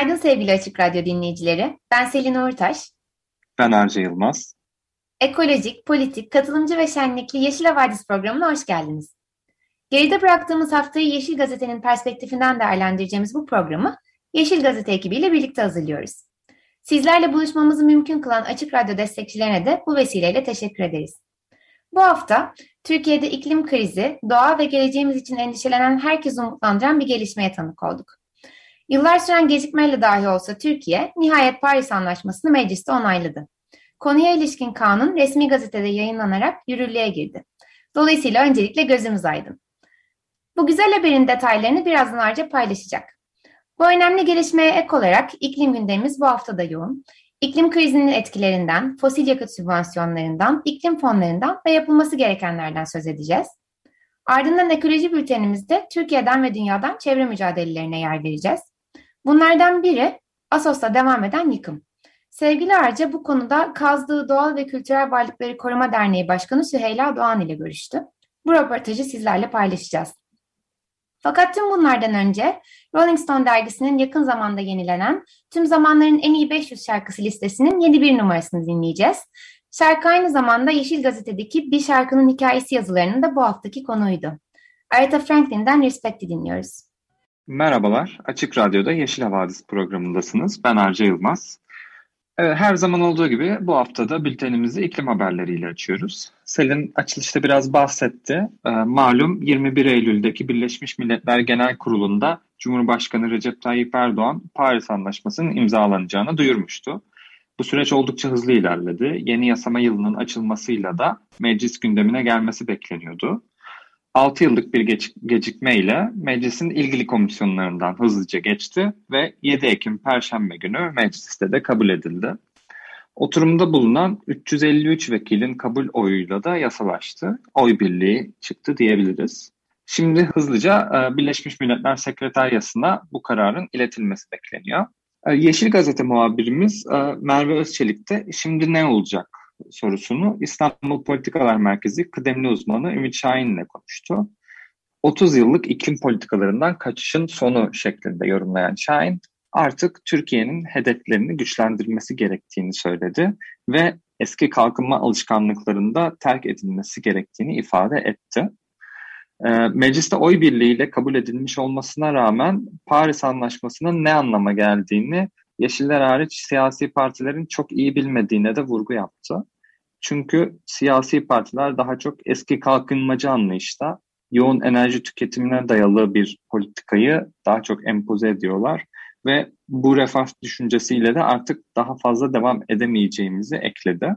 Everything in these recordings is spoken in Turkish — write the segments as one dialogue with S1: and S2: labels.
S1: Günaydın sevgili Açık Radyo dinleyicileri. Ben Selin Uğurtaş.
S2: Ben Arca Yılmaz.
S1: Ekolojik, politik, katılımcı ve şenlikli Yeşil Havadis programına hoş geldiniz. Geride bıraktığımız haftayı Yeşil Gazete'nin perspektifinden değerlendireceğimiz bu programı Yeşil Gazete ekibiyle birlikte hazırlıyoruz. Sizlerle buluşmamızı mümkün kılan Açık Radyo destekçilerine de bu vesileyle teşekkür ederiz. Bu hafta Türkiye'de iklim krizi, doğa ve geleceğimiz için endişelenen herkesi umutlandıran bir gelişmeye tanık olduk. Yıllar süren gecikmeyle dahi olsa Türkiye, nihayet Paris Anlaşması'nı mecliste onayladı. Konuya ilişkin kanun resmi gazetede yayınlanarak yürürlüğe girdi. Dolayısıyla öncelikle gözümüz aydın. Bu güzel haberin detaylarını birazdan ayrıca paylaşacak. Bu önemli gelişmeye ek olarak iklim gündemimiz bu hafta da yoğun. İklim krizinin etkilerinden, fosil yakıt sübvansiyonlarından, iklim fonlarından ve yapılması gerekenlerden söz edeceğiz. Ardından ekoloji bültenimizde Türkiye'den ve dünyadan çevre mücadelelerine yer vereceğiz. Bunlardan biri Asos'ta devam eden yıkım. Sevgili Arca bu konuda Kazdığı Doğal ve Kültürel Varlıkları Koruma Derneği Başkanı Süheyla Doğan ile görüştü. Bu röportajı sizlerle paylaşacağız. Fakat tüm bunlardan önce Rolling Stone dergisinin yakın zamanda yenilenen tüm zamanların en iyi 500 şarkısı listesinin yeni bir numarasını dinleyeceğiz. Şarkı aynı zamanda Yeşil Gazete'deki bir şarkının hikayesi yazılarının da bu haftaki konuydu. Aretha Franklin'den Respect'i dinliyoruz.
S2: Merhabalar, Açık Radyo'da Yeşil Havadis programındasınız. Ben Arca Yılmaz. Evet, her zaman olduğu gibi bu haftada bültenimizi iklim haberleriyle açıyoruz. Selin açılışta biraz bahsetti. Ee, malum 21 Eylül'deki Birleşmiş Milletler Genel Kurulu'nda Cumhurbaşkanı Recep Tayyip Erdoğan Paris Anlaşması'nın imzalanacağını duyurmuştu. Bu süreç oldukça hızlı ilerledi. Yeni yasama yılının açılmasıyla da meclis gündemine gelmesi bekleniyordu. 6 yıllık bir geç, gecikmeyle meclisin ilgili komisyonlarından hızlıca geçti ve 7 Ekim Perşembe günü mecliste de kabul edildi. Oturumda bulunan 353 vekilin kabul oyuyla da yasalaştı. Oy birliği çıktı diyebiliriz. Şimdi hızlıca e, Birleşmiş Milletler Sekreteryası'na bu kararın iletilmesi bekleniyor. E, Yeşil Gazete muhabirimiz e, Merve Özçelik de şimdi ne olacak sorusunu İstanbul Politikalar Merkezi kıdemli uzmanı Ümit Şahin ile konuştu. 30 yıllık iklim politikalarından kaçışın sonu şeklinde yorumlayan Şahin, artık Türkiye'nin hedeflerini güçlendirmesi gerektiğini söyledi ve eski kalkınma alışkanlıklarında terk edilmesi gerektiğini ifade etti. E, mecliste oy birliğiyle kabul edilmiş olmasına rağmen Paris Anlaşması'nın ne anlama geldiğini Yeşiller hariç siyasi partilerin çok iyi bilmediğine de vurgu yaptı. Çünkü siyasi partiler daha çok eski kalkınmacı anlayışta yoğun enerji tüketimine dayalı bir politikayı daha çok empoze ediyorlar ve bu refah düşüncesiyle de artık daha fazla devam edemeyeceğimizi ekledi.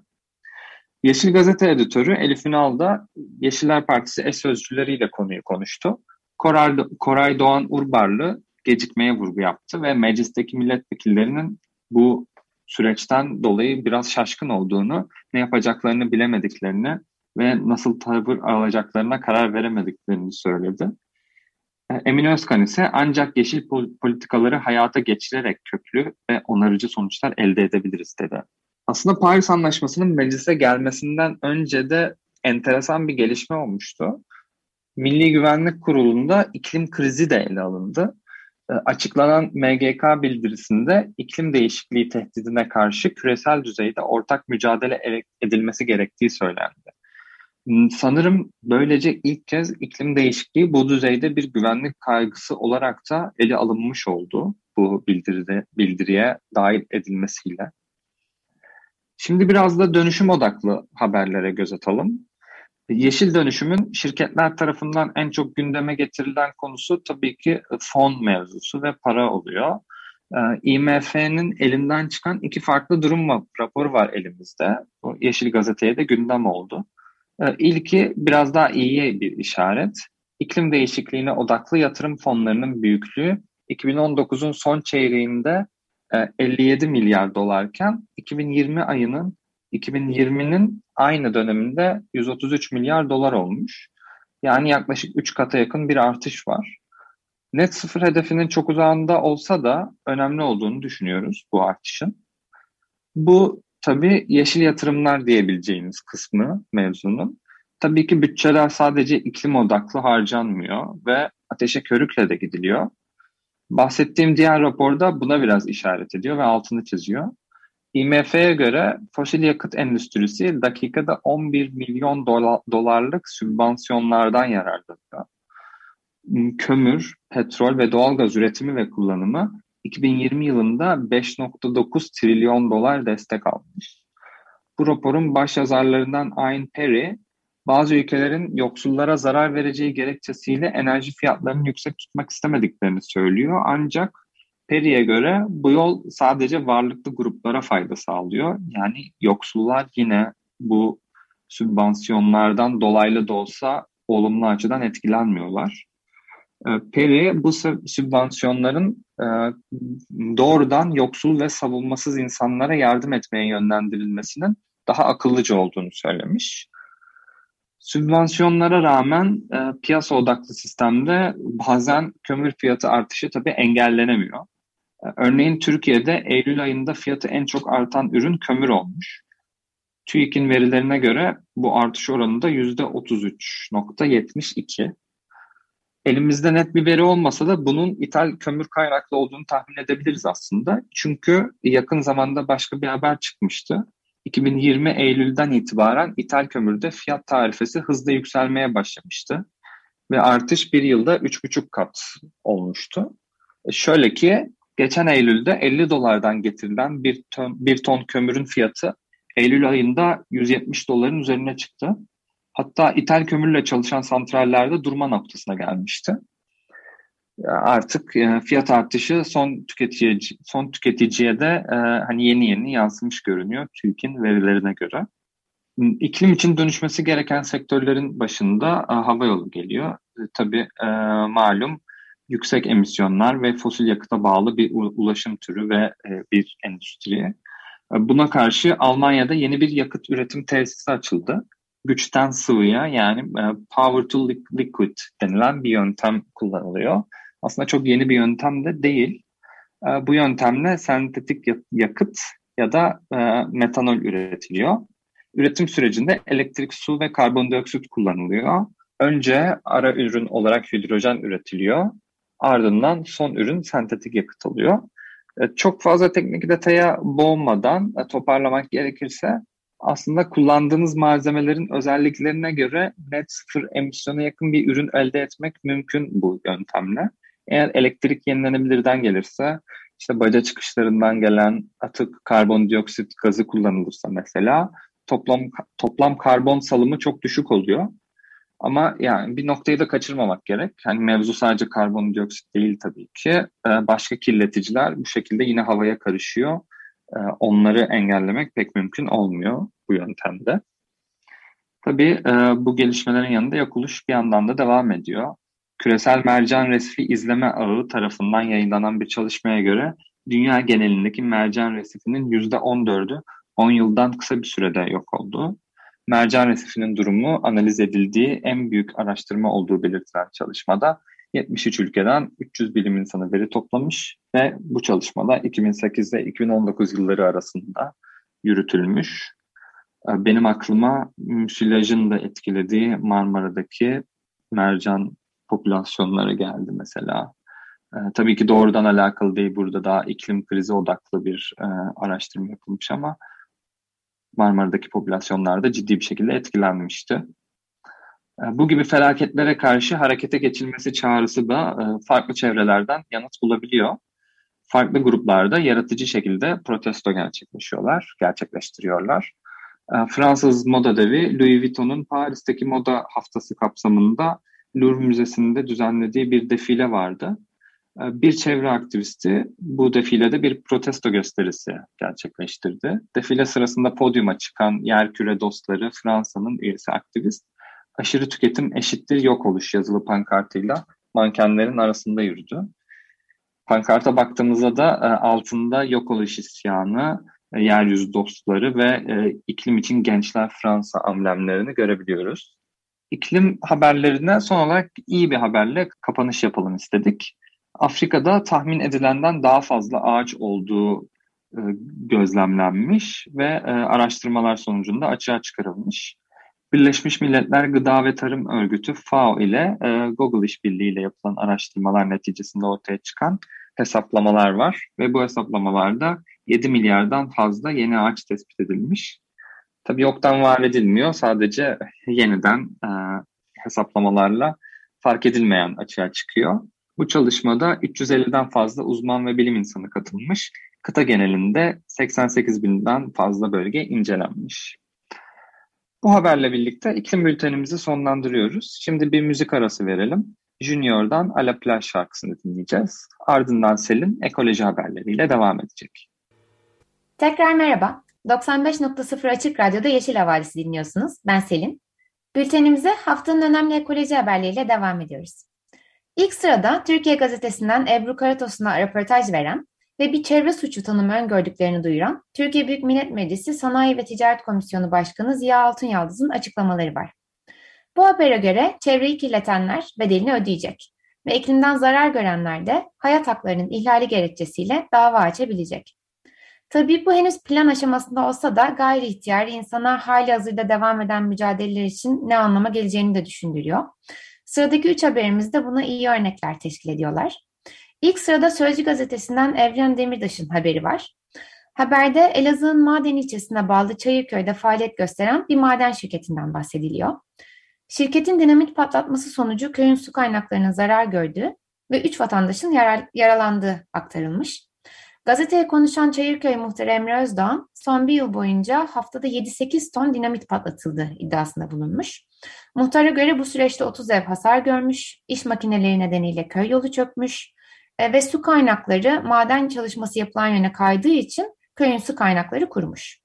S2: Yeşil Gazete editörü Elif Ünal da Yeşiller Partisi eş sözcüleriyle konuyu konuştu. Koray, Koray Doğan Urbarlı gecikmeye vurgu yaptı ve meclisteki milletvekillerinin bu süreçten dolayı biraz şaşkın olduğunu, ne yapacaklarını bilemediklerini ve nasıl tavır alacaklarına karar veremediklerini söyledi. E, Emin Özkan ise ancak yeşil politikaları hayata geçirerek köklü ve onarıcı sonuçlar elde edebiliriz dedi. Aslında Paris Anlaşması'nın meclise gelmesinden önce de enteresan bir gelişme olmuştu. Milli Güvenlik Kurulu'nda iklim krizi de ele alındı. E, açıklanan MGK bildirisinde iklim değişikliği tehdidine karşı küresel düzeyde ortak mücadele edilmesi gerektiği söylendi. Hmm, sanırım böylece ilk kez iklim değişikliği bu düzeyde bir güvenlik kaygısı olarak da ele alınmış oldu bu bildiride, bildiriye dahil edilmesiyle. Şimdi biraz da dönüşüm odaklı haberlere göz atalım. Yeşil dönüşümün şirketler tarafından en çok gündeme getirilen konusu tabii ki fon mevzusu ve para oluyor. Ee, IMF'nin elinden çıkan iki farklı durum raporu var elimizde. Bu Yeşil Gazete'ye de gündem oldu. Ee, ilki biraz daha iyiye bir işaret. iklim değişikliğine odaklı yatırım fonlarının büyüklüğü 2019'un son çeyreğinde 57 e, milyar dolarken 2020 ayının 2020'nin aynı döneminde 133 milyar dolar olmuş. Yani yaklaşık 3 kata yakın bir artış var. Net sıfır hedefinin çok uzağında olsa da önemli olduğunu düşünüyoruz bu artışın. Bu tabii yeşil yatırımlar diyebileceğimiz kısmı mevzunun. Tabii ki bütçeler sadece iklim odaklı harcanmıyor ve ateşe körükle de gidiliyor. Bahsettiğim diğer raporda buna biraz işaret ediyor ve altını çiziyor. IMF'ye göre fosil yakıt endüstrisi dakikada 11 milyon dolarlık sübvansiyonlardan yararlanıyor. Kömür, petrol ve doğalgaz üretimi ve kullanımı 2020 yılında 5.9 trilyon dolar destek almış. Bu raporun baş yazarlarından Ayn Perry, bazı ülkelerin yoksullara zarar vereceği gerekçesiyle enerji fiyatlarını yüksek tutmak istemediklerini söylüyor. Ancak Perry'e göre bu yol sadece varlıklı gruplara fayda sağlıyor. Yani yoksullar yine bu sübvansiyonlardan dolaylı da olsa olumlu açıdan etkilenmiyorlar. Ee, Perry bu sübvansiyonların e, doğrudan yoksul ve savunmasız insanlara yardım etmeye yönlendirilmesinin daha akıllıca olduğunu söylemiş. Sübvansiyonlara rağmen e, piyasa odaklı sistemde bazen kömür fiyatı artışı tabii engellenemiyor. Örneğin Türkiye'de Eylül ayında fiyatı en çok artan ürün kömür olmuş. TÜİK'in verilerine göre bu artış oranı da %33.72. Elimizde net bir veri olmasa da bunun ithal kömür kaynaklı olduğunu tahmin edebiliriz aslında. Çünkü yakın zamanda başka bir haber çıkmıştı. 2020 Eylül'den itibaren ithal kömürde fiyat tarifesi hızla yükselmeye başlamıştı. Ve artış bir yılda 3,5 kat olmuştu. E şöyle ki geçen Eylül'de 50 dolardan getirilen bir ton, bir ton kömürün fiyatı Eylül ayında 170 doların üzerine çıktı. Hatta ithal kömürle çalışan santrallerde durma noktasına gelmişti. Artık e, fiyat artışı son tüketiciye son tüketiciye de e, hani yeni yeni yansımış görünüyor TÜİK'in verilerine göre. İklim için dönüşmesi gereken sektörlerin başında e, hava yolu geliyor. Tabii malum yüksek emisyonlar ve fosil yakıta bağlı bir ulaşım türü ve bir endüstri. Buna karşı Almanya'da yeni bir yakıt üretim tesisi açıldı güçten sıvıya yani e, power to liquid denilen bir yöntem kullanılıyor. Aslında çok yeni bir yöntem de değil. E, bu yöntemle sentetik yakıt ya da e, metanol üretiliyor. Üretim sürecinde elektrik, su ve karbondioksit kullanılıyor. Önce ara ürün olarak hidrojen üretiliyor. Ardından son ürün sentetik yakıt oluyor. Çok fazla teknik detaya boğmadan toparlamak gerekirse aslında kullandığınız malzemelerin özelliklerine göre net sıfır emisyona yakın bir ürün elde etmek mümkün bu yöntemle. Eğer elektrik yenilenebilirden gelirse, işte baca çıkışlarından gelen atık karbondioksit gazı kullanılırsa mesela toplam toplam karbon salımı çok düşük oluyor. Ama yani bir noktayı da kaçırmamak gerek. Hani mevzu sadece karbondioksit değil tabii ki. Ee, başka kirleticiler bu şekilde yine havaya karışıyor ee, onları engellemek pek mümkün olmuyor bu yöntemde. Tabii e, bu gelişmelerin yanında yakuluş bir yandan da devam ediyor. Küresel Mercan Resifi İzleme Ağı tarafından yayınlanan bir çalışmaya göre dünya genelindeki mercan resifinin %14'ü 10 yıldan kısa bir sürede yok oldu. Mercan resifinin durumu analiz edildiği en büyük araştırma olduğu belirtilen çalışmada 73 ülkeden 300 bilim insanı veri toplamış ve bu çalışmada 2008 ile 2019 yılları arasında yürütülmüş. Ee, benim aklıma müsilajın da etkilediği Marmara'daki mercan popülasyonları geldi mesela. Ee, tabii ki doğrudan alakalı değil burada daha iklim krizi odaklı bir e, araştırma yapılmış ama Marmara'daki popülasyonlar da ciddi bir şekilde etkilenmişti. Ee, bu gibi felaketlere karşı harekete geçilmesi çağrısı da e, farklı çevrelerden yanıt bulabiliyor. Farklı gruplarda yaratıcı şekilde protesto gerçekleşiyorlar, gerçekleştiriyorlar. Ee, Fransız moda devi Louis Vuitton'un Paris'teki moda haftası kapsamında Louvre Müzesi'nde düzenlediği bir defile vardı. Ee, bir çevre aktivisti bu defilede bir protesto gösterisi gerçekleştirdi. Defile sırasında podyuma çıkan yerküre dostları Fransa'nın üyesi aktivist aşırı tüketim eşittir yok oluş yazılı pankartıyla mankenlerin arasında yürüdü. Pankarta baktığımızda da e, altında yok oluş isyanı, e, yeryüzü dostları ve e, iklim için gençler Fransa amblemlerini görebiliyoruz. İklim haberlerine son olarak iyi bir haberle kapanış yapalım istedik. Afrika'da tahmin edilenden daha fazla ağaç olduğu e, gözlemlenmiş ve e, araştırmalar sonucunda açığa çıkarılmış. Birleşmiş Milletler Gıda ve Tarım Örgütü FAO ile e, Google işbirliği ile yapılan araştırmalar neticesinde ortaya çıkan hesaplamalar var ve bu hesaplamalarda 7 milyardan fazla yeni ağaç tespit edilmiş. Tabii yoktan var edilmiyor. Sadece yeniden e, hesaplamalarla fark edilmeyen açığa çıkıyor. Bu çalışmada 350'den fazla uzman ve bilim insanı katılmış. Kıta genelinde 88 binden fazla bölge incelenmiş. Bu haberle birlikte iklim bültenimizi sonlandırıyoruz. Şimdi bir müzik arası verelim. Junior'dan A La şarkısını dinleyeceğiz. Ardından Selin ekoloji haberleriyle devam edecek.
S1: Tekrar merhaba. 95.0 Açık Radyo'da Yeşil Havadisi dinliyorsunuz. Ben Selin. Bültenimize haftanın önemli ekoloji haberleriyle devam ediyoruz. İlk sırada Türkiye Gazetesi'nden Ebru Karatos'una röportaj veren ve bir çevre suçu tanımı öngördüklerini duyuran Türkiye Büyük Millet Meclisi Sanayi ve Ticaret Komisyonu Başkanı Ziya Altunyaldız'ın açıklamaları var. Bu habere göre çevreyi kirletenler bedelini ödeyecek ve iklimden zarar görenler de hayat haklarının ihlali gerekçesiyle dava açabilecek. Tabii bu henüz plan aşamasında olsa da gayri ihtiyari insana hali hazırda devam eden mücadeleler için ne anlama geleceğini de düşündürüyor. Sıradaki üç haberimiz de buna iyi örnekler teşkil ediyorlar. İlk sırada Sözcü gazetesinden Evren Demirtaş'ın haberi var. Haberde Elazığ'ın Maden ilçesine bağlı Çayırköy'de faaliyet gösteren bir maden şirketinden bahsediliyor. Şirketin dinamit patlatması sonucu köyün su kaynaklarının zarar gördüğü ve üç vatandaşın yarar, yaralandığı aktarılmış. Gazeteye konuşan Çayırköy muhtarı Emre Özdağ, son bir yıl boyunca haftada 7-8 ton dinamit patlatıldı iddiasında bulunmuş. Muhtara göre bu süreçte 30 ev hasar görmüş, iş makineleri nedeniyle köy yolu çökmüş e, ve su kaynakları maden çalışması yapılan yöne kaydığı için köyün su kaynakları kurumuş.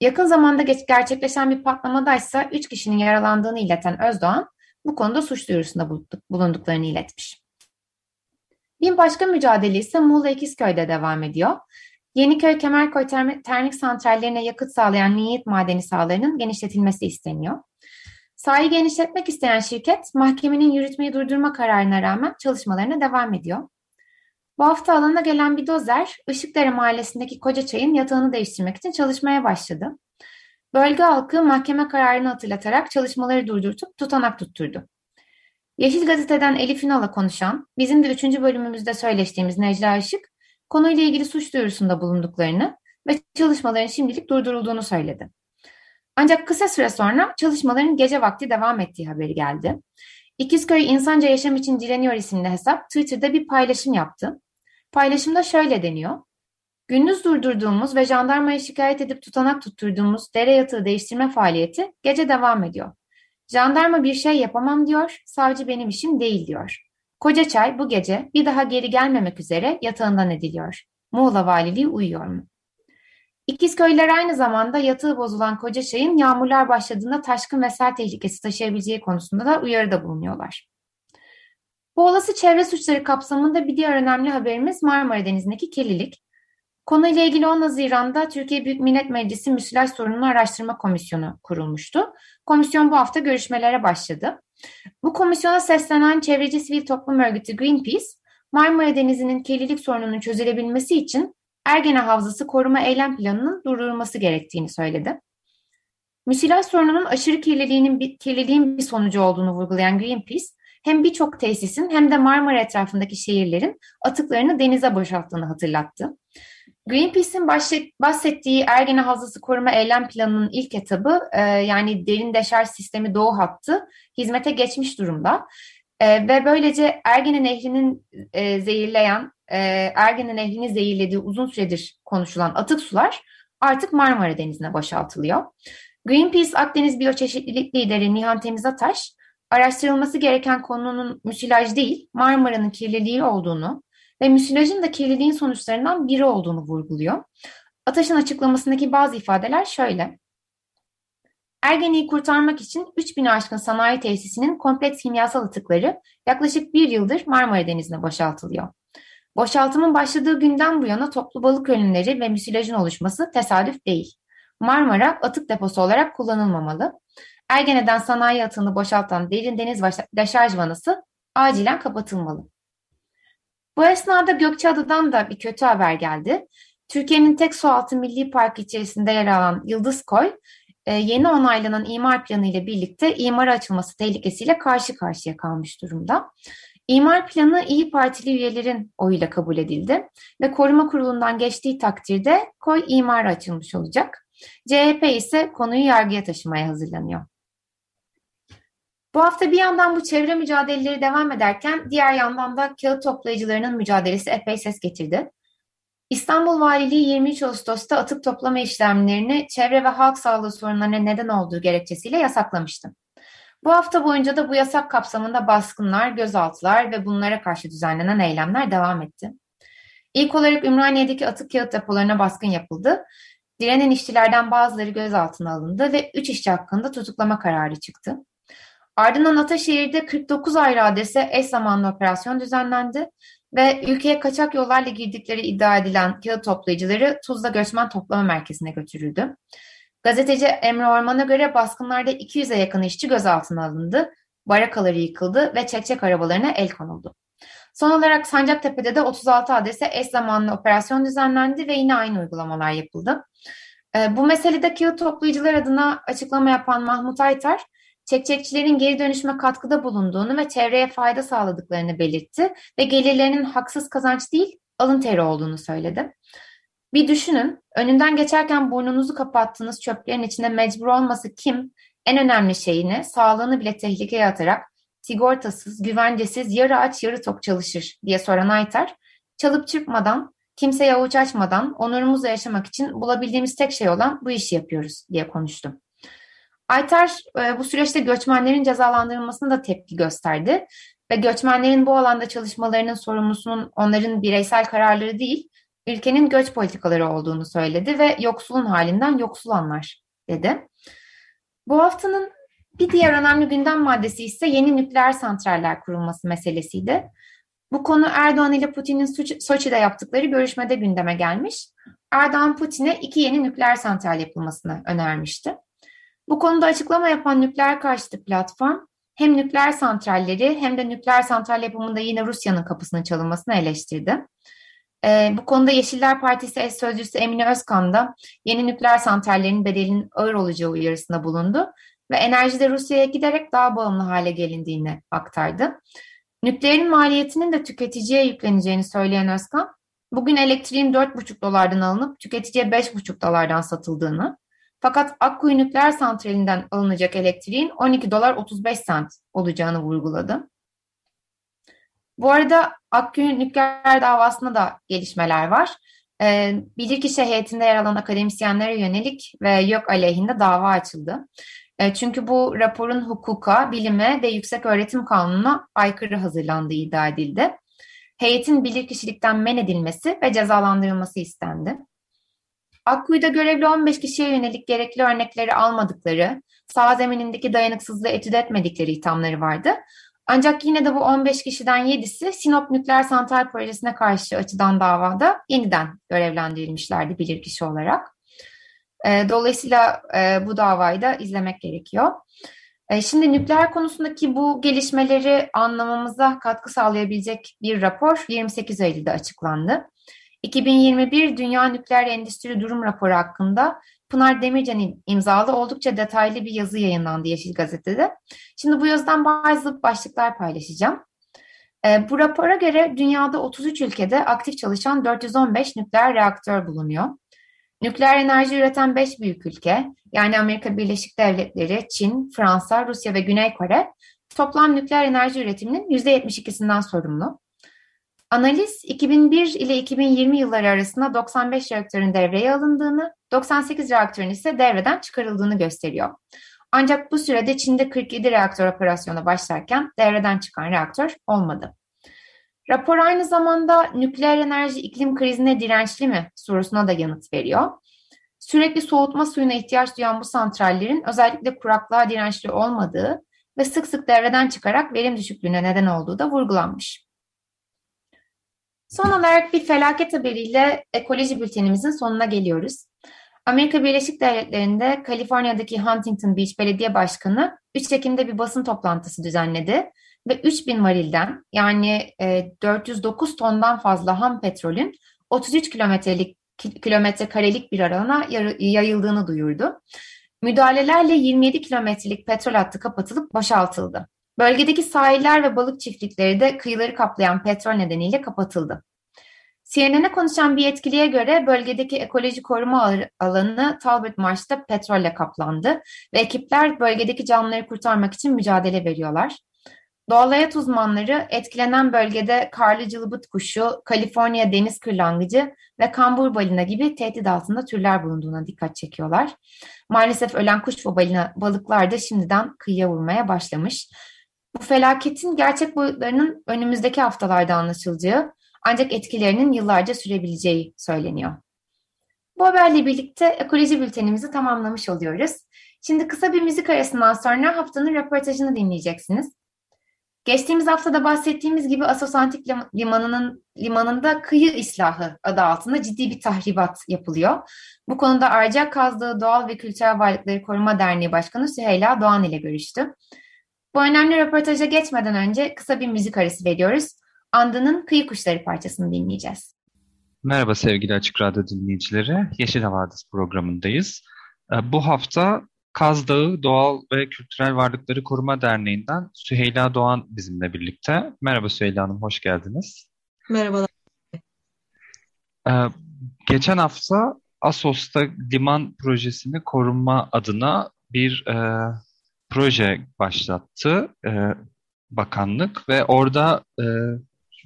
S1: Yakın zamanda gerçekleşen bir patlamadaysa 3 kişinin yaralandığını ileten Özdoğan bu konuda suç duyurusunda bulunduklarını iletmiş. Bir başka mücadele ise Muğla İkizköy'de devam ediyor. Yeniköy Kemerköy termik santrallerine yakıt sağlayan niyet madeni sahalarının genişletilmesi isteniyor. Sahayı genişletmek isteyen şirket mahkemenin yürütmeyi durdurma kararına rağmen çalışmalarına devam ediyor. Bu hafta alana gelen bir dozer, Işıkdere mahallesindeki koca çayın yatağını değiştirmek için çalışmaya başladı. Bölge halkı mahkeme kararını hatırlatarak çalışmaları durdurtup tutanak tutturdu. Yeşil Gazete'den Elif Ünal'a konuşan, bizim de üçüncü bölümümüzde söyleştiğimiz Necla Işık, konuyla ilgili suç duyurusunda bulunduklarını ve çalışmaların şimdilik durdurulduğunu söyledi. Ancak kısa süre sonra çalışmaların gece vakti devam ettiği haberi geldi. İkizköy İnsanca Yaşam için Direniyor isimli hesap Twitter'da bir paylaşım yaptı. Paylaşımda şöyle deniyor. Gündüz durdurduğumuz ve jandarmaya şikayet edip tutanak tutturduğumuz dere yatağı değiştirme faaliyeti gece devam ediyor. Jandarma bir şey yapamam diyor, savcı benim işim değil diyor. Kocaçay bu gece bir daha geri gelmemek üzere yatağından ediliyor. Muğla Valiliği uyuyor mu? İkizköylüler aynı zamanda yatağı bozulan Kocaçay'ın yağmurlar başladığında taşkın ve sel tehlikesi taşıyabileceği konusunda da uyarıda bulunuyorlar. Bu olası çevre suçları kapsamında bir diğer önemli haberimiz Marmara Denizi'ndeki kirlilik. Konuyla ilgili 10 Haziran'da Türkiye Büyük Millet Meclisi Müsilaj Sorununu Araştırma Komisyonu kurulmuştu. Komisyon bu hafta görüşmelere başladı. Bu komisyona seslenen çevreci sivil toplum örgütü Greenpeace, Marmara Denizi'nin kirlilik sorununun çözülebilmesi için Ergene Havzası Koruma Eylem Planı'nın durdurulması gerektiğini söyledi. Müsilaj sorununun aşırı kirliliğinin kirliliğin bir sonucu olduğunu vurgulayan Greenpeace, hem birçok tesisin hem de Marmara etrafındaki şehirlerin atıklarını denize boşalttığını hatırlattı. Greenpeace'in bahsettiği Ergene Havzası Koruma Eylem Planı'nın ilk etabı e, yani derin deşarj sistemi doğu hattı hizmete geçmiş durumda. E, ve böylece Ergene Nehri'nin e, zehirleyen, Ergene Nehri'ni zehirlediği uzun süredir konuşulan atık sular artık Marmara Denizi'ne boşaltılıyor. Greenpeace Akdeniz Biyoçeşitlilik Lideri Nihan Temizataş, araştırılması gereken konunun müsilaj değil, Marmara'nın kirliliği olduğunu ve müsilajın da kirliliğin sonuçlarından biri olduğunu vurguluyor. Ataş'ın açıklamasındaki bazı ifadeler şöyle. Ergene'yi kurtarmak için 3000 aşkın sanayi tesisinin kompleks kimyasal atıkları yaklaşık bir yıldır Marmara Denizi'ne boşaltılıyor. Boşaltımın başladığı günden bu yana toplu balık ölümleri ve müsilajın oluşması tesadüf değil. Marmara atık deposu olarak kullanılmamalı. Ergene'den sanayi atığını boşaltan derin deniz deşarj vanası acilen kapatılmalı. Bu esnada Gökçeada'dan da bir kötü haber geldi. Türkiye'nin tek sualtı milli park içerisinde yer alan Yıldız Koy, e, yeni onaylanan imar planı ile birlikte imara açılması tehlikesiyle karşı karşıya kalmış durumda. İmar planı İyi Partili üyelerin oyuyla kabul edildi ve koruma kurulundan geçtiği takdirde koy imara açılmış olacak. CHP ise konuyu yargıya taşımaya hazırlanıyor. Bu hafta bir yandan bu çevre mücadeleleri devam ederken diğer yandan da kağıt toplayıcılarının mücadelesi epey ses getirdi. İstanbul Valiliği 23 Ağustos'ta atık toplama işlemlerini çevre ve halk sağlığı sorunlarına neden olduğu gerekçesiyle yasaklamıştı. Bu hafta boyunca da bu yasak kapsamında baskınlar, gözaltılar ve bunlara karşı düzenlenen eylemler devam etti. İlk olarak Ümraniye'deki atık kağıt depolarına baskın yapıldı. Direnen işçilerden bazıları gözaltına alındı ve 3 işçi hakkında tutuklama kararı çıktı. Ardından Ataşehir'de 49 ayrı adrese eş zamanlı operasyon düzenlendi ve ülkeye kaçak yollarla girdikleri iddia edilen kağıt toplayıcıları Tuzla Göçmen Toplama Merkezi'ne götürüldü. Gazeteci Emre Orman'a göre baskınlarda 200'e yakın işçi gözaltına alındı, barakaları yıkıldı ve çekçek arabalarına el konuldu. Son olarak Sancaktepe'de de 36 adrese eş zamanlı operasyon düzenlendi ve yine aynı uygulamalar yapıldı. Ee, bu meselede kağıt toplayıcılar adına açıklama yapan Mahmut Aytar, çekçekçilerin geri dönüşüme katkıda bulunduğunu ve çevreye fayda sağladıklarını belirtti ve gelirlerinin haksız kazanç değil alın teri olduğunu söyledi. Bir düşünün, önünden geçerken burnunuzu kapattığınız çöplerin içinde mecbur olması kim? En önemli şeyini, sağlığını bile tehlikeye atarak sigortasız, güvencesiz, yarı aç yarı tok çalışır diye soran Aytar, çalıp çırpmadan, kimseye avuç açmadan onurumuzla yaşamak için bulabildiğimiz tek şey olan bu işi yapıyoruz diye konuştu. Aytar e, bu süreçte göçmenlerin cezalandırılmasına da tepki gösterdi ve göçmenlerin bu alanda çalışmalarının sorumlusunun onların bireysel kararları değil, ülkenin göç politikaları olduğunu söyledi ve yoksulun halinden yoksul anlar dedi. Bu haftanın bir diğer önemli gündem maddesi ise yeni nükleer santraller kurulması meselesiydi. Bu konu Erdoğan ile Putin'in Soçi'de yaptıkları görüşmede gündeme gelmiş. Erdoğan Putin'e iki yeni nükleer santral yapılmasını önermişti. Bu konuda açıklama yapan nükleer karşıtı platform hem nükleer santralleri hem de nükleer santral yapımında yine Rusya'nın kapısının çalınmasını eleştirdi. Ee, bu konuda Yeşiller Partisi eş sözcüsü Emine Özkan da yeni nükleer santrallerin bedelinin ağır olacağı uyarısında bulundu ve enerjide Rusya'ya giderek daha bağımlı hale gelindiğini aktardı. Nükleerin maliyetinin de tüketiciye yükleneceğini söyleyen Özkan, bugün elektriğin 4,5 dolardan alınıp tüketiciye 5,5 dolardan satıldığını, fakat Akkuyu nükleer santralinden alınacak elektriğin 12 dolar 35 sent olacağını vurguladı. Bu arada Akkuyu nükleer davasında da gelişmeler var. Ee, bilirkişi heyetinde yer alan akademisyenlere yönelik ve yok aleyhinde dava açıldı. Ee, çünkü bu raporun hukuka, bilime ve yüksek öğretim kanununa aykırı hazırlandığı iddia edildi. Heyetin bilirkişilikten men edilmesi ve cezalandırılması istendi. Akkuyu'da görevli 15 kişiye yönelik gerekli örnekleri almadıkları, sağ zeminindeki dayanıksızlığı etüt etmedikleri ithamları vardı. Ancak yine de bu 15 kişiden 7'si Sinop Nükleer Santral Projesi'ne karşı açıdan davada yeniden görevlendirilmişlerdi bilirkişi olarak. Ee, dolayısıyla e, bu davayı da izlemek gerekiyor. E, şimdi nükleer konusundaki bu gelişmeleri anlamamıza katkı sağlayabilecek bir rapor 28 Eylül'de açıklandı. 2021 Dünya Nükleer Endüstri Durum Raporu hakkında Pınar Demircan'ın imzalı oldukça detaylı bir yazı yayınlandı Yeşil Gazete'de. Şimdi bu yazıdan bazı başlıklar paylaşacağım. E, bu rapora göre dünyada 33 ülkede aktif çalışan 415 nükleer reaktör bulunuyor. Nükleer enerji üreten 5 büyük ülke, yani Amerika Birleşik Devletleri, Çin, Fransa, Rusya ve Güney Kore, toplam nükleer enerji üretiminin %72'sinden sorumlu. Analiz 2001 ile 2020 yılları arasında 95 reaktörün devreye alındığını, 98 reaktörün ise devreden çıkarıldığını gösteriyor. Ancak bu sürede Çin'de 47 reaktör operasyona başlarken devreden çıkan reaktör olmadı. Rapor aynı zamanda nükleer enerji iklim krizine dirençli mi sorusuna da yanıt veriyor. sürekli soğutma suyuna ihtiyaç duyan bu santrallerin özellikle kuraklığa dirençli olmadığı ve sık sık devreden çıkarak verim düşüklüğüne neden olduğu da vurgulanmış. Son olarak bir felaket haberiyle ekoloji bültenimizin sonuna geliyoruz. Amerika Birleşik Devletleri'nde Kaliforniya'daki Huntington Beach Belediye Başkanı 3 Ekim'de bir basın toplantısı düzenledi ve 3000 varilden yani 409 e, tondan fazla ham petrolün 33 kilometrelik kilometre karelik bir alana yayıldığını duyurdu. Müdahalelerle 27 kilometrelik petrol hattı kapatılıp boşaltıldı. Bölgedeki sahiller ve balık çiftlikleri de kıyıları kaplayan petrol nedeniyle kapatıldı. CNN'e konuşan bir yetkiliye göre bölgedeki ekoloji koruma alanı Talbot Marsh'ta petrolle kaplandı ve ekipler bölgedeki canlıları kurtarmak için mücadele veriyorlar. Doğal hayat uzmanları etkilenen bölgede karlı cılıbıt kuşu, Kaliforniya deniz kırlangıcı ve kambur balina gibi tehdit altında türler bulunduğuna dikkat çekiyorlar. Maalesef ölen kuş ve balina balıklar da şimdiden kıyıya vurmaya başlamış. Bu felaketin gerçek boyutlarının önümüzdeki haftalarda anlaşılacağı ancak etkilerinin yıllarca sürebileceği söyleniyor. Bu haberle birlikte ekoloji bültenimizi tamamlamış oluyoruz. Şimdi kısa bir müzik arasından sonra haftanın röportajını dinleyeceksiniz. Geçtiğimiz haftada bahsettiğimiz gibi Asos Antik Limanı'nın limanında kıyı islahı adı altında ciddi bir tahribat yapılıyor. Bu konuda Arca Kazdığı Doğal ve Kültürel Varlıkları Koruma Derneği Başkanı Süheyla Doğan ile görüştü. Bu önemli röportaja geçmeden önce kısa bir müzik arası veriyoruz. Anda'nın Kıyı Kuşları parçasını dinleyeceğiz.
S3: Merhaba sevgili Açık Radyo dinleyicileri. Yeşil Havadis programındayız. Ee, bu hafta Kaz Dağı Doğal ve Kültürel Varlıkları Koruma Derneği'nden Süheyla Doğan bizimle birlikte. Merhaba Süheyla Hanım, hoş geldiniz.
S4: Merhabalar.
S3: Ee, geçen hafta Asos'ta liman projesini koruma adına bir e, proje başlattı e, bakanlık ve orada e,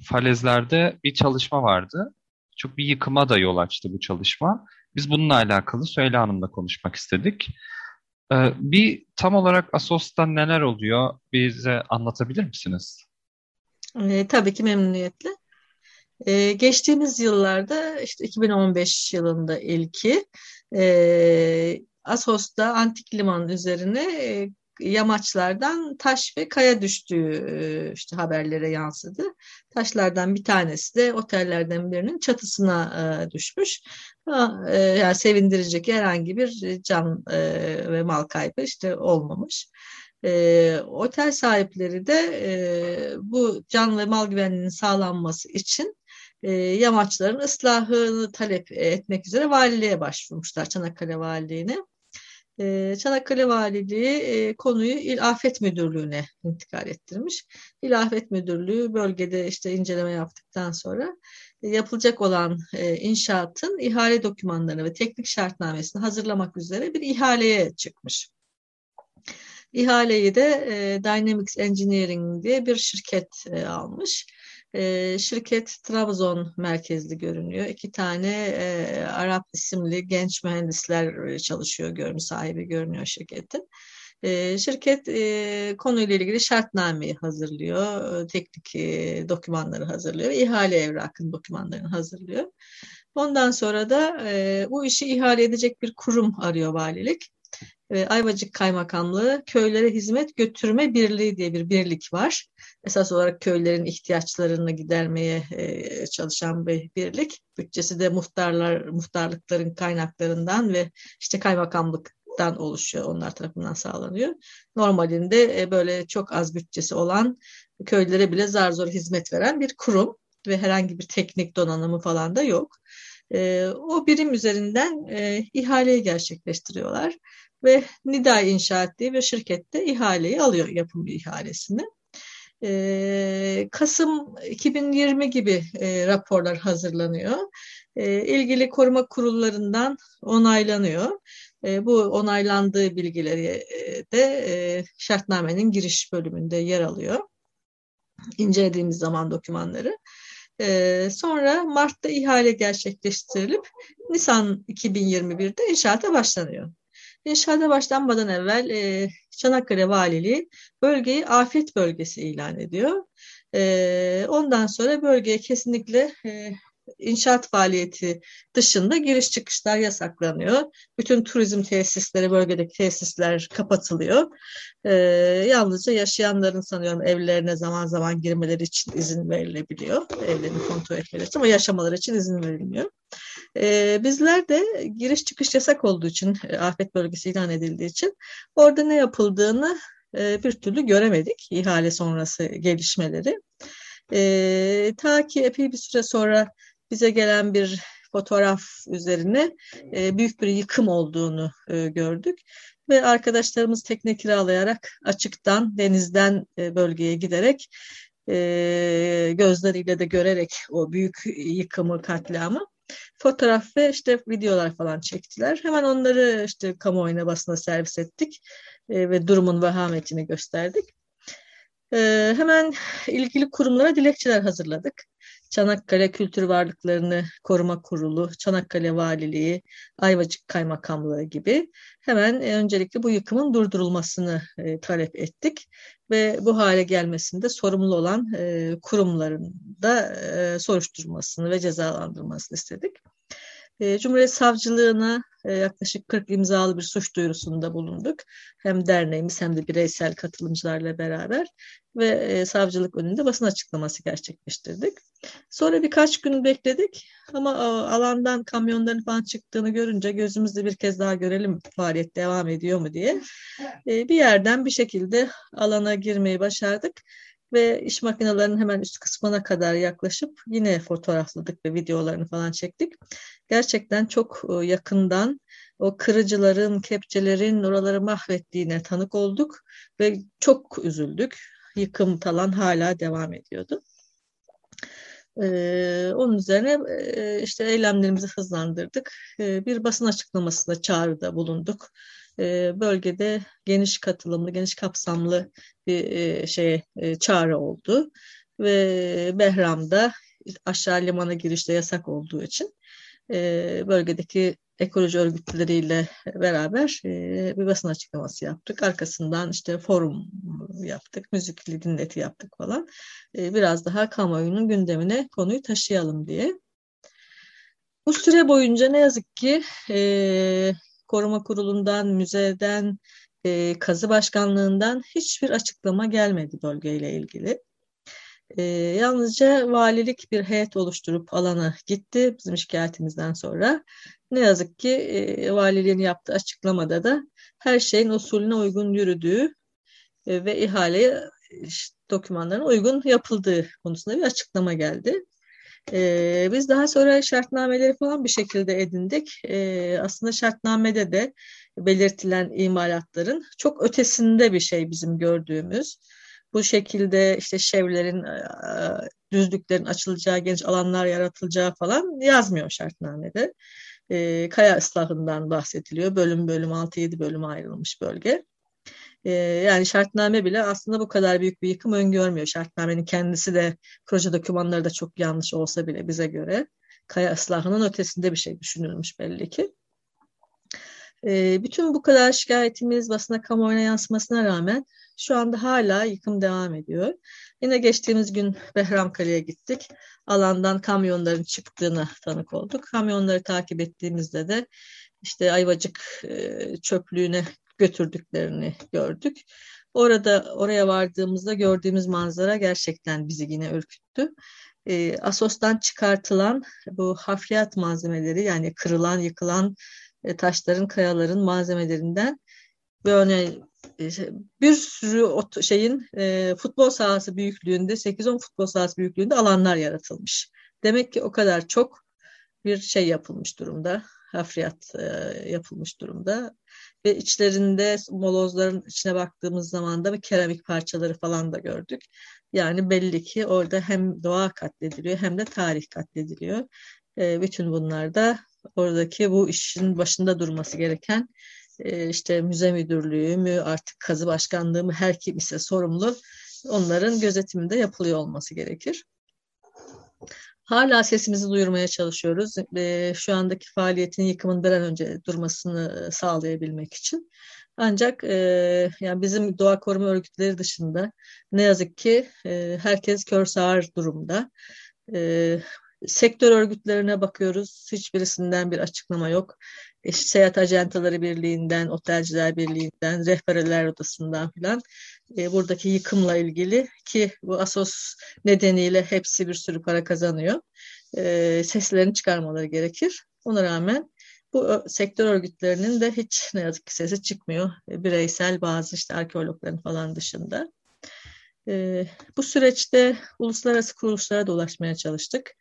S3: falezlerde bir çalışma vardı. Çok bir yıkıma da yol açtı bu çalışma. Biz bununla alakalı Söyle Hanım'la konuşmak istedik. Ee, bir tam olarak Asos'ta neler oluyor bize anlatabilir misiniz?
S4: E, tabii ki memnuniyetle. E, geçtiğimiz yıllarda işte 2015 yılında ilki e, Asos'ta antik liman üzerine e, yamaçlardan taş ve kaya düştüğü işte haberlere yansıdı. Taşlardan bir tanesi de otellerden birinin çatısına düşmüş. Yani sevindirecek herhangi bir can ve mal kaybı işte olmamış. E, otel sahipleri de e, bu can ve mal güvenliğinin sağlanması için e, yamaçların ıslahını talep etmek üzere valiliğe başvurmuşlar Çanakkale Valiliğine. Ee, Çanakkale Valiliği e, konuyu İl Afet Müdürlüğü'ne intikal ettirmiş. İl Afet Müdürlüğü bölgede işte inceleme yaptıktan sonra e, yapılacak olan e, inşaatın ihale dokümanlarını ve teknik şartnamesini hazırlamak üzere bir ihaleye çıkmış. İhaleyi de Dynamics Engineering diye bir şirket almış. E, şirket Trabzon merkezli görünüyor. İki tane e, Arap isimli genç mühendisler çalışıyor, görünüyor, sahibi görünüyor şirketin. E, şirket e, konuyla ilgili şartnameyi hazırlıyor, teknik e, dokümanları hazırlıyor ihale evrakın dokümanlarını hazırlıyor. Ondan sonra da e, bu işi ihale edecek bir kurum arıyor valilik. E, Ayvacık Kaymakamlığı Köylere Hizmet Götürme Birliği diye bir birlik var. Esas olarak köylerin ihtiyaçlarını gidermeye e, çalışan bir birlik. Bütçesi de muhtarlar, muhtarlıkların kaynaklarından ve işte kaymakamlıktan oluşuyor. Onlar tarafından sağlanıyor. Normalinde e, böyle çok az bütçesi olan köylere bile zar zor hizmet veren bir kurum ve herhangi bir teknik donanımı falan da yok. E, o birim üzerinden ihaleyi gerçekleştiriyorlar ve Nida İnşaat diye bir şirkette ihaleyi alıyor yapım ihalesini. E, Kasım 2020 gibi e, raporlar hazırlanıyor. E, ilgili koruma kurullarından onaylanıyor. E, bu onaylandığı bilgileri e, de e, şartnamenin giriş bölümünde yer alıyor. İncelediğimiz zaman dokümanları. Ee, sonra Mart'ta ihale gerçekleştirilip Nisan 2021'de inşaata başlanıyor. İnşaata başlanmadan evvel e, Çanakkale Valiliği bölgeyi afet bölgesi ilan ediyor. E, ondan sonra bölgeye kesinlikle e, inşaat faaliyeti dışında giriş çıkışlar yasaklanıyor. Bütün turizm tesisleri, bölgedeki tesisler kapatılıyor. E, yalnızca yaşayanların sanıyorum evlerine zaman zaman girmeleri için izin verilebiliyor. Evlerini kontrol etmeleri için ama yaşamaları için izin verilmiyor. E, bizler de giriş çıkış yasak olduğu için, e, afet bölgesi ilan edildiği için orada ne yapıldığını e, bir türlü göremedik ihale sonrası gelişmeleri. E, ta ki epey bir süre sonra bize gelen bir fotoğraf üzerine e, büyük bir yıkım olduğunu e, gördük. Ve arkadaşlarımız tekne kiralayarak açıktan, denizden e, bölgeye giderek e, gözleriyle de görerek o büyük yıkımı, katliamı fotoğraf ve işte videolar falan çektiler. Hemen onları işte kamuoyuna basına servis ettik e, ve durumun vehametini gösterdik. E, hemen ilgili kurumlara dilekçeler hazırladık. Çanakkale Kültür Varlıklarını Koruma Kurulu, Çanakkale Valiliği, Ayvacık Kaymakamlığı gibi hemen e, öncelikle bu yıkımın durdurulmasını e, talep ettik ve bu hale gelmesinde sorumlu olan e, kurumların da e, soruşturmasını ve cezalandırmasını istedik. Cumhuriyet Savcılığına yaklaşık 40 imzalı bir suç duyurusunda bulunduk. Hem derneğimiz hem de bireysel katılımcılarla beraber ve e, savcılık önünde basın açıklaması gerçekleştirdik. Sonra birkaç gün bekledik ama alandan kamyonların falan çıktığını görünce gözümüzde bir kez daha görelim faaliyet devam ediyor mu diye bir yerden bir şekilde alana girmeyi başardık ve iş makinelerinin hemen üst kısmına kadar yaklaşıp yine fotoğrafladık ve videolarını falan çektik. Gerçekten çok e, yakından o kırıcıların, kepçelerin oraları mahvettiğine tanık olduk ve çok üzüldük. Yıkım falan hala devam ediyordu. Ee, onun üzerine e, işte eylemlerimizi hızlandırdık. Ee, bir basın açıklamasında çağrıda bulunduk. Ee, bölgede geniş katılımlı, geniş kapsamlı bir e, şey e, çağrı oldu ve Behram'da aşağı limana girişte yasak olduğu için e, bölgedeki ekoloji örgütleriyle beraber bir basın açıklaması yaptık. Arkasından işte forum yaptık, müzikli dinleti yaptık falan. biraz daha kamuoyunun gündemine konuyu taşıyalım diye. Bu süre boyunca ne yazık ki Koruma Kurulu'ndan, müzeden, e, kazı başkanlığından hiçbir açıklama gelmedi bölgeyle ilgili. E, yalnızca valilik bir heyet oluşturup alana gitti bizim şikayetimizden sonra. Ne yazık ki e, valiliğin yaptığı açıklamada da her şeyin usulüne uygun yürüdüğü e, ve ihale işte, dokümanların uygun yapıldığı konusunda bir açıklama geldi. E, biz daha sonra şartnameleri falan bir şekilde edindik. E, aslında şartnamede de belirtilen imalatların çok ötesinde bir şey bizim gördüğümüz. Bu şekilde işte şevlerin, düzlüklerin açılacağı, genç alanlar yaratılacağı falan yazmıyor şartnamede. E, kaya ıslahından bahsediliyor. Bölüm bölüm 6-7 bölüm ayrılmış bölge. E, yani şartname bile aslında bu kadar büyük bir yıkım öngörmüyor. Şartnamenin kendisi de proje dokümanları da çok yanlış olsa bile bize göre kaya ıslahının ötesinde bir şey düşünülmüş belli ki. E, bütün bu kadar şikayetimiz basına kamuoyuna yansımasına rağmen şu anda hala yıkım devam ediyor. Yine geçtiğimiz gün Behramkale'ye gittik. Alandan kamyonların çıktığını tanık olduk. Kamyonları takip ettiğimizde de işte Ayvacık e, çöplüğüne götürdüklerini gördük. Orada oraya vardığımızda gördüğümüz manzara gerçekten bizi yine ürküttü. E, Asos'tan çıkartılan bu hafriyat malzemeleri yani kırılan, yıkılan e, taşların, kayaların malzemelerinden böyle bir sürü şeyin e, futbol sahası büyüklüğünde 8-10 futbol sahası büyüklüğünde alanlar yaratılmış. Demek ki o kadar çok bir şey yapılmış durumda. Hafriyat e, yapılmış durumda. Ve içlerinde molozların içine baktığımız zaman da bir keramik parçaları falan da gördük. Yani belli ki orada hem doğa katlediliyor hem de tarih katlediliyor. E, bütün bunlar da oradaki bu işin başında durması gereken e, işte müze müdürlüğü mü artık kazı başkanlığı mı her kim ise sorumlu onların gözetiminde yapılıyor olması gerekir. Hala sesimizi duyurmaya çalışıyoruz. Şu andaki faaliyetin yıkımın bir an önce durmasını sağlayabilmek için. Ancak e, yani bizim doğa koruma örgütleri dışında ne yazık ki e, herkes kör sağır durumda. E, Sektör örgütlerine bakıyoruz. Hiçbirisinden bir açıklama yok. Seyahat Ajantaları Birliği'nden, Otelciler Birliği'nden, Rehberler Odası'ndan filan e, buradaki yıkımla ilgili ki bu ASOS nedeniyle hepsi bir sürü para kazanıyor. E, seslerini çıkarmaları gerekir. Ona rağmen bu sektör örgütlerinin de hiç ne yazık ki sesi çıkmıyor. E, bireysel bazı işte arkeologların falan dışında. E, bu süreçte uluslararası kuruluşlara da ulaşmaya çalıştık.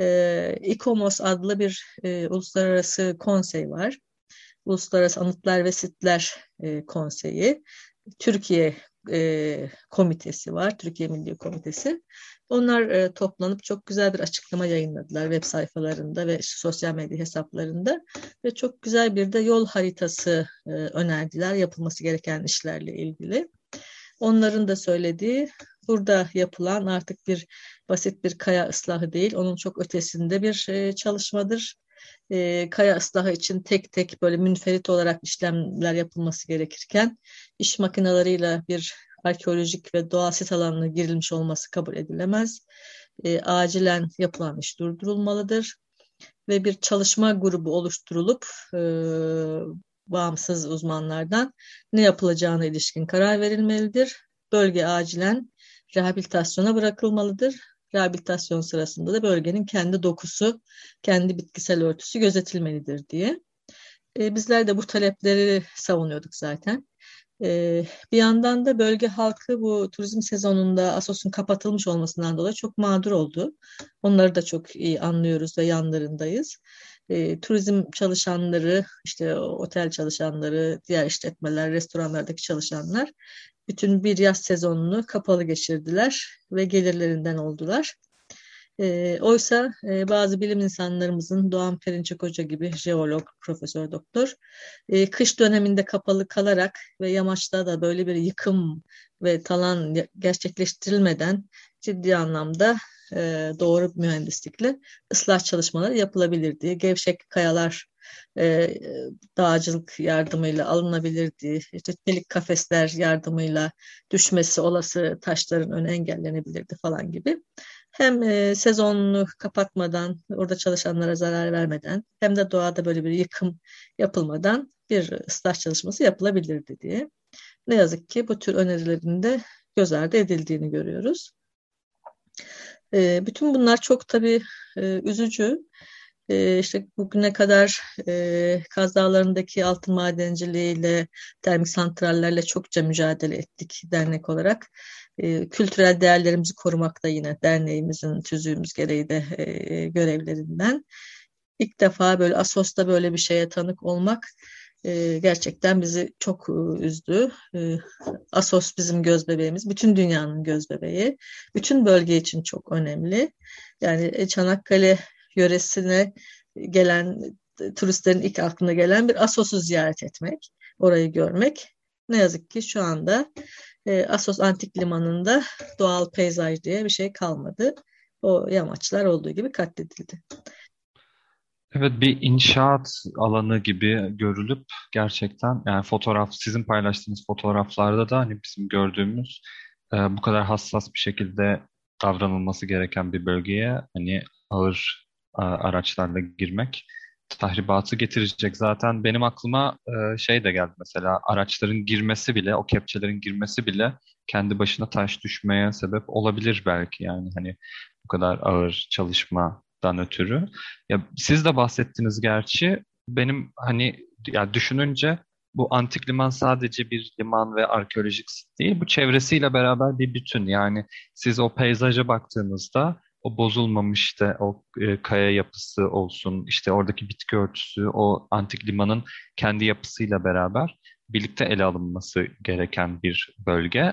S4: E, adlı bir e, uluslararası konsey var. Uluslararası Anıtlar ve Sitler e, Konseyi. Türkiye e, komitesi var, Türkiye Milli Komitesi. Onlar e, toplanıp çok güzel bir açıklama yayınladılar web sayfalarında ve sosyal medya hesaplarında ve çok güzel bir de yol haritası e, önerdiler yapılması gereken işlerle ilgili. Onların da söylediği burada yapılan artık bir basit bir kaya ıslahı değil, onun çok ötesinde bir e, çalışmadır. E, kaya ıslahı için tek tek böyle münferit olarak işlemler yapılması gerekirken iş makinalarıyla bir arkeolojik ve doğa sit alanına girilmiş olması kabul edilemez. E, acilen yapılan iş durdurulmalıdır ve bir çalışma grubu oluşturulup bağımsız uzmanlardan ne yapılacağına ilişkin karar verilmelidir. Bölge acilen rehabilitasyona bırakılmalıdır. Rehabilitasyon sırasında da bölgenin kendi dokusu, kendi bitkisel örtüsü gözetilmelidir diye. E, bizler de bu talepleri savunuyorduk zaten. Ee, bir yandan da bölge halkı bu turizm sezonunda Asos'un kapatılmış olmasından dolayı çok mağdur oldu. Onları da çok iyi anlıyoruz ve yanlarındayız. E, turizm çalışanları, işte otel çalışanları, diğer işletmeler, restoranlardaki çalışanlar bütün bir yaz sezonunu kapalı geçirdiler ve gelirlerinden oldular. E, oysa e, bazı bilim insanlarımızın Doğan Perinçek Hoca gibi jeolog, profesör, doktor e, kış döneminde kapalı kalarak ve yamaçta da böyle bir yıkım ve talan gerçekleştirilmeden ciddi anlamda e, doğru mühendislikle ıslah çalışmaları yapılabilir diye gevşek kayalar e, dağcılık yardımıyla alınabilirdi. İşte çelik kafesler yardımıyla düşmesi olası taşların önü engellenebilirdi falan gibi hem e, sezonunu kapatmadan, orada çalışanlara zarar vermeden hem de doğada böyle bir yıkım yapılmadan bir ıslah çalışması yapılabilirdi diye. Ne yazık ki bu tür önerilerin de göz ardı edildiğini görüyoruz. E, bütün bunlar çok tabii e, üzücü. E, işte bugüne kadar e, Kaz Dağları'ndaki altın madenciliğiyle, termik santrallerle çokça mücadele ettik dernek olarak e, kültürel değerlerimizi korumakta yine derneğimizin tüzüğümüz gereği de e, görevlerinden. İlk defa böyle Asos'ta böyle bir şeye tanık olmak e, gerçekten bizi çok e, üzdü. E, Asos bizim göz bebeğimiz, bütün dünyanın göz bebeği. Bütün bölge için çok önemli. Yani e, Çanakkale yöresine gelen turistlerin ilk aklına gelen bir Asos'u ziyaret etmek, orayı görmek. Ne yazık ki şu anda e, Asos Antik Limanı'nda doğal peyzaj diye bir şey kalmadı. O yamaçlar olduğu gibi katledildi.
S2: Evet bir inşaat alanı gibi görülüp gerçekten yani fotoğraf sizin paylaştığınız fotoğraflarda da hani bizim gördüğümüz e, bu kadar hassas bir şekilde davranılması gereken bir bölgeye hani ağır e, araçlarla girmek tahribatı getirecek. Zaten benim aklıma e, şey de geldi mesela araçların girmesi bile, o kepçelerin girmesi bile kendi başına taş düşmeye sebep olabilir belki yani hani bu kadar ağır çalışmadan ötürü. Ya siz de bahsettiniz gerçi. Benim hani ya düşününce bu antik liman sadece bir liman ve arkeolojik değil, bu çevresiyle beraber bir bütün. Yani siz o peyzaja baktığınızda o bozulmamış işte o e, kaya yapısı olsun, işte oradaki bitki örtüsü, o antik limanın kendi yapısıyla beraber birlikte ele alınması gereken bir bölge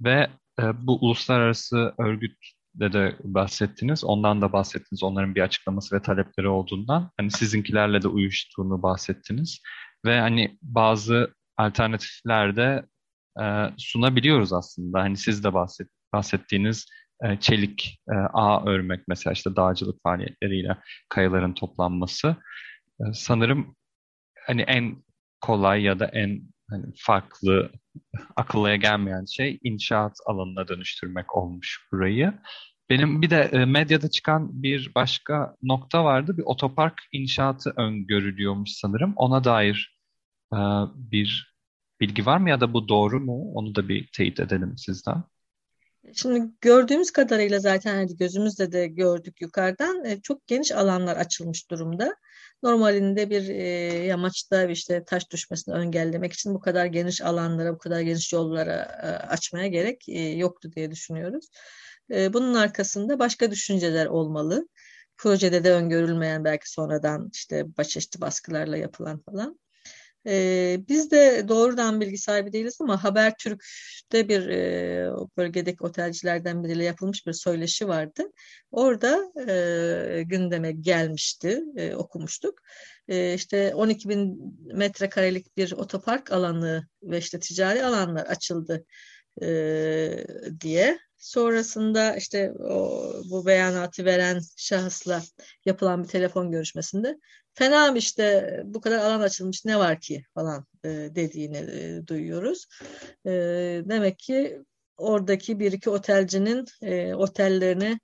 S2: ve e, bu uluslararası örgütle de bahsettiniz, ondan da bahsettiniz, onların bir açıklaması ve talepleri olduğundan, hani sizinkilerle de uyuştuğunu bahsettiniz ve hani bazı alternatifler de e, sunabiliyoruz aslında. Hani siz de bahset, bahsettiğiniz e, çelik e, ağ örmek mesela işte dağcılık faaliyetleriyle kayaların toplanması e, sanırım hani en kolay ya da en hani farklı akıllıya gelmeyen şey inşaat alanına dönüştürmek olmuş burayı. Benim bir de e, medyada çıkan bir başka nokta vardı. Bir otopark inşaatı öngörülüyormuş sanırım. Ona dair e, bir bilgi var mı ya da bu doğru mu? Onu da bir teyit edelim sizden.
S4: Şimdi gördüğümüz kadarıyla zaten hani gözümüzle de gördük yukarıdan e, çok geniş alanlar açılmış durumda. Normalinde bir yamaçta işte taş düşmesini engellemek için bu kadar geniş alanlara, bu kadar geniş yollara açmaya gerek yoktu diye düşünüyoruz. E, bunun arkasında başka düşünceler olmalı. Projede de öngörülmeyen belki sonradan işte çeşitli baskılarla yapılan falan. Ee, biz de doğrudan bilgi sahibi değiliz ama Habertürk'te bir e, bölgedeki otelcilerden biriyle yapılmış bir söyleşi vardı. Orada e, gündeme gelmişti, e, okumuştuk. E, işte 12 bin metrekarelik bir otopark alanı ve işte ticari alanlar açıldı diye Sonrasında işte o, bu beyanatı veren şahısla yapılan bir telefon görüşmesinde fena mı işte bu kadar alan açılmış ne var ki falan e, dediğini e, duyuyoruz. E, demek ki oradaki bir iki otelcinin e, otellerine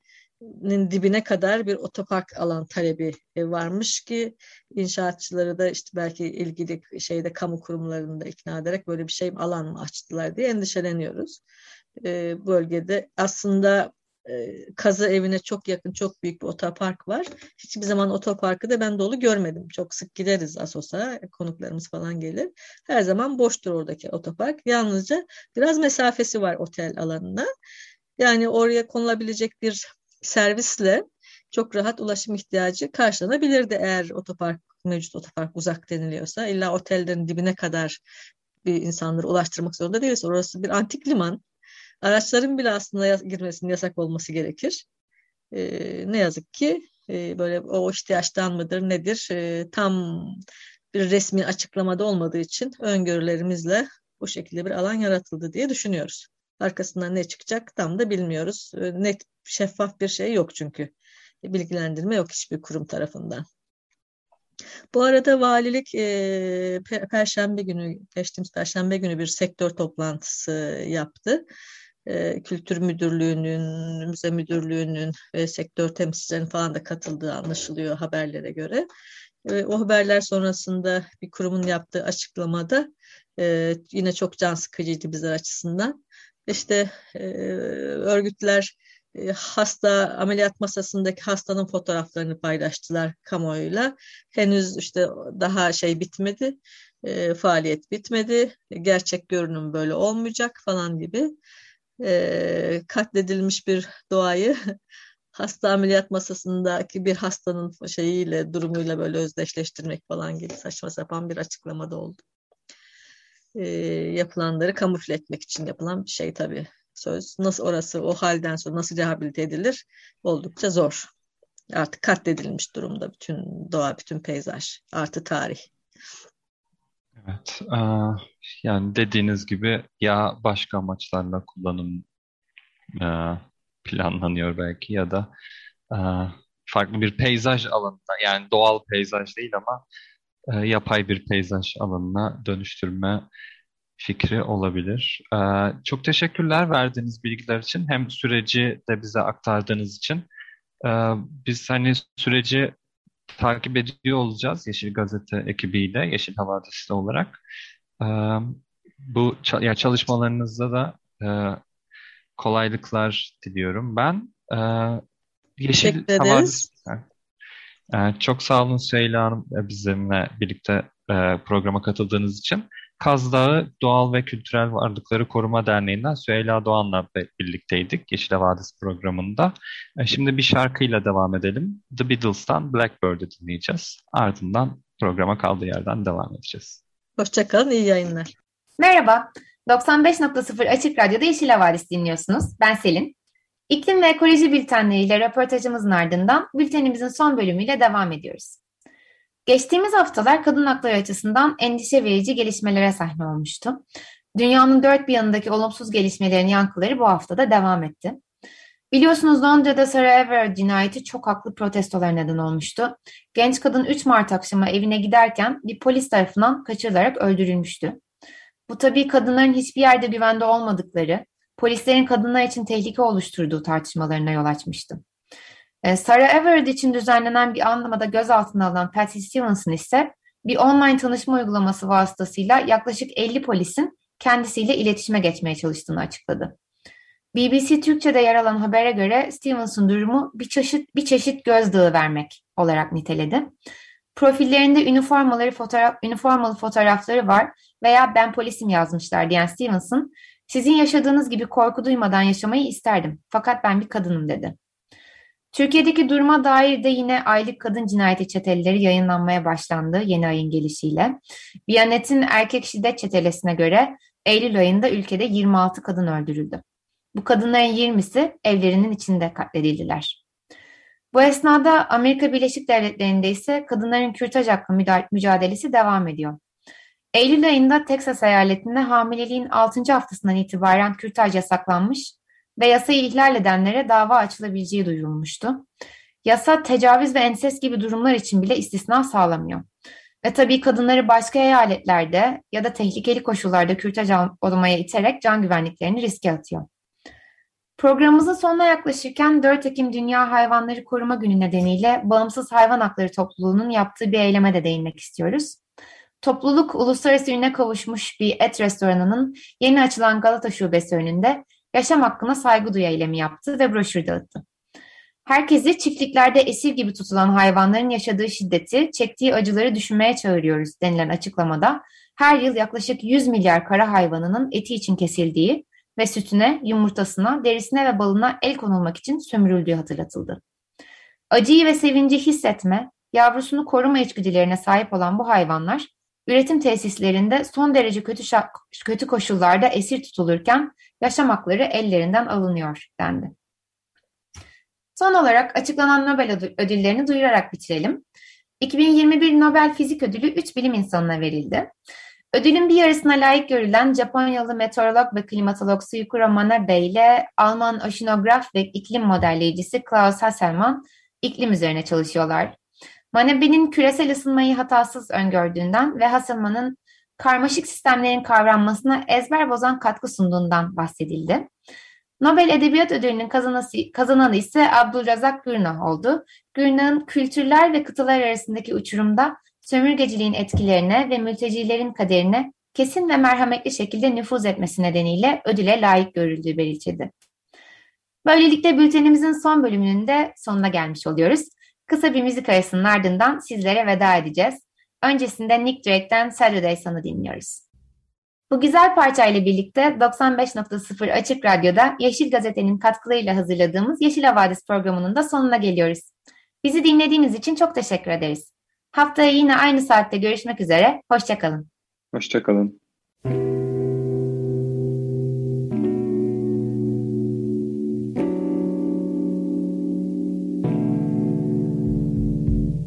S4: dibine kadar bir otopark alan talebi e, varmış ki inşaatçıları da işte belki ilgili şeyde kamu kurumlarını da ikna ederek böyle bir şey alan mı açtılar diye endişeleniyoruz. E, bölgede aslında e, kazı evine çok yakın çok büyük bir otopark var. Hiçbir zaman otoparkı da ben dolu görmedim. Çok sık gideriz Asos'a konuklarımız falan gelir. Her zaman boştur oradaki otopark. Yalnızca biraz mesafesi var otel alanına. Yani oraya konulabilecek bir servisle çok rahat ulaşım ihtiyacı karşılanabilirdi eğer otopark mevcut otopark uzak deniliyorsa. İlla otellerin dibine kadar bir insanları ulaştırmak zorunda değiliz. Orası bir antik liman. Araçların bile aslında girmesinin yasak olması gerekir. E, ne yazık ki e, böyle o ihtiyaçtan mıdır nedir e, tam bir resmi açıklamada olmadığı için öngörülerimizle bu şekilde bir alan yaratıldı diye düşünüyoruz. Arkasından ne çıkacak tam da bilmiyoruz. E, net şeffaf bir şey yok çünkü. Bilgilendirme yok hiçbir kurum tarafından. Bu arada valilik e, Perşembe günü, geçtiğimiz Perşembe günü bir sektör toplantısı yaptı. E, Kültür Müdürlüğü'nün, Müze Müdürlüğü'nün ve sektör temsilcilerinin falan da katıldığı anlaşılıyor haberlere göre. E, o haberler sonrasında bir kurumun yaptığı açıklamada e, yine çok can sıkıcıydı bizler açısından. İşte örgütler hasta ameliyat masasındaki hastanın fotoğraflarını paylaştılar kamuoyuyla. Henüz işte daha şey bitmedi, faaliyet bitmedi, gerçek görünüm böyle olmayacak falan gibi e, katledilmiş bir doğayı hasta ameliyat masasındaki bir hastanın şeyiyle durumuyla böyle özdeşleştirmek falan gibi saçma sapan bir açıklamada oldu. E, yapılanları kamufle etmek için yapılan bir şey tabii söz. Nasıl orası o halden sonra nasıl rehabilite edilir oldukça zor. Artık katledilmiş durumda bütün doğa, bütün peyzaj, artı tarih.
S2: Evet, yani dediğiniz gibi ya başka amaçlarla kullanım planlanıyor belki ya da farklı bir peyzaj alanına yani doğal peyzaj değil ama yapay bir peyzaj alanına dönüştürme fikri olabilir. Çok teşekkürler verdiğiniz bilgiler için hem süreci de bize aktardığınız için. Biz hani süreci takip ediyor olacağız Yeşil Gazete ekibiyle, Yeşil Havadisi olarak. E, bu ya çalışmalarınızda da e, kolaylıklar diliyorum. Ben e, Yeşil Havadisi... E, çok sağ olun Süheyla Hanım bizimle birlikte e, programa katıldığınız için. Kaz Dağı Doğal ve Kültürel Varlıkları Koruma Derneği'nden Süheyla Doğan'la birlikteydik Yeşil Vadisi programında. E, şimdi bir şarkıyla devam edelim. The Beatles'tan Blackbird'ı dinleyeceğiz. Ardından programa kaldığı yerden devam edeceğiz.
S4: Hoşçakalın, iyi yayınlar.
S1: Merhaba, 95.0 Açık Radyo'da Yeşil Havadis dinliyorsunuz. Ben Selin. İklim ve ekoloji bültenleriyle röportajımızın ardından bültenimizin son bölümüyle devam ediyoruz. Geçtiğimiz haftalar kadın hakları açısından endişe verici gelişmelere sahne olmuştu. Dünyanın dört bir yanındaki olumsuz gelişmelerin yankıları bu haftada devam etti. Biliyorsunuz Londra'da Sarah Everard cinayeti çok haklı protestolar neden olmuştu. Genç kadın 3 Mart akşamı evine giderken bir polis tarafından kaçırılarak öldürülmüştü. Bu tabii kadınların hiçbir yerde güvende olmadıkları, polislerin kadınlar için tehlike oluşturduğu tartışmalarına yol açmıştı. E, Sarah Everard için düzenlenen bir anlamada gözaltına alınan Patty Stevenson ise bir online tanışma uygulaması vasıtasıyla yaklaşık 50 polisin kendisiyle iletişime geçmeye çalıştığını açıkladı. BBC Türkçe'de yer alan habere göre Stevenson durumu bir çeşit bir çeşit gözdağı vermek olarak niteledi. Profillerinde üniformaları fotoğraf, üniformalı fotoğrafları var veya ben polisim yazmışlar diyen Stevenson, sizin yaşadığınız gibi korku duymadan yaşamayı isterdim fakat ben bir kadınım dedi. Türkiye'deki duruma dair de yine aylık kadın cinayeti çeteleri yayınlanmaya başlandı yeni ayın gelişiyle. Biyanet'in erkek şiddet çetelesine göre Eylül ayında ülkede 26 kadın öldürüldü. Bu kadınların 20'si evlerinin içinde katledildiler. Bu esnada Amerika Birleşik Devletleri'nde ise kadınların kürtaj hakkı mücadelesi devam ediyor. Eylül ayında Teksas eyaletinde hamileliğin 6. haftasından itibaren kürtaj yasaklanmış ve yasayı ihlal edenlere dava açılabileceği duyurulmuştu. Yasa tecavüz ve enses gibi durumlar için bile istisna sağlamıyor. Ve tabii kadınları başka eyaletlerde ya da tehlikeli koşullarda kürtaj olmaya iterek can güvenliklerini riske atıyor. Programımızın sonuna yaklaşırken 4 Ekim Dünya Hayvanları Koruma Günü nedeniyle Bağımsız Hayvan Hakları Topluluğu'nun yaptığı bir eyleme de değinmek istiyoruz. Topluluk uluslararası ününe kavuşmuş bir et restoranının yeni açılan Galata Şubesi önünde yaşam hakkına saygı duyu eylemi yaptı ve broşür dağıttı. Herkesi çiftliklerde esir gibi tutulan hayvanların yaşadığı şiddeti, çektiği acıları düşünmeye çağırıyoruz denilen açıklamada her yıl yaklaşık 100 milyar kara hayvanının eti için kesildiği ve sütüne, yumurtasına, derisine ve balına el konulmak için sömürüldüğü hatırlatıldı. Acıyı ve sevinci hissetme, yavrusunu koruma içgüdülerine sahip olan bu hayvanlar, üretim tesislerinde son derece kötü, kötü koşullarda esir tutulurken yaşam hakları ellerinden alınıyor dendi. Son olarak açıklanan Nobel ödüllerini duyurarak bitirelim. 2021 Nobel Fizik Ödülü 3 bilim insanına verildi. Ödülün bir yarısına layık görülen Japonyalı meteorolog ve klimatolog Suyukuro Manabe ile Alman oşinograf ve iklim modelleyicisi Klaus Hasselmann iklim üzerine çalışıyorlar. Manabe'nin küresel ısınmayı hatasız öngördüğünden ve Hasselmann'ın karmaşık sistemlerin kavranmasına ezber bozan katkı sunduğundan bahsedildi. Nobel Edebiyat Ödülü'nün kazananı ise Abdülrazak Gürnah oldu. Gürnah'ın kültürler ve kıtalar arasındaki uçurumda sömürgeciliğin etkilerine ve mültecilerin kaderine kesin ve merhametli şekilde nüfuz etmesi nedeniyle ödüle layık görüldüğü belirtildi. Böylelikle bültenimizin son bölümünün de sonuna gelmiş oluyoruz. Kısa bir müzik arasının ardından sizlere veda edeceğiz. Öncesinde Nick Drake'den Saturday Sun'ı dinliyoruz. Bu güzel parçayla birlikte 95.0 Açık Radyo'da Yeşil Gazete'nin katkılarıyla hazırladığımız Yeşil Havadis programının da sonuna geliyoruz. Bizi dinlediğiniz için çok teşekkür ederiz. Haftaya yine aynı saatte görüşmek üzere. Hoşçakalın.
S2: Hoşçakalın.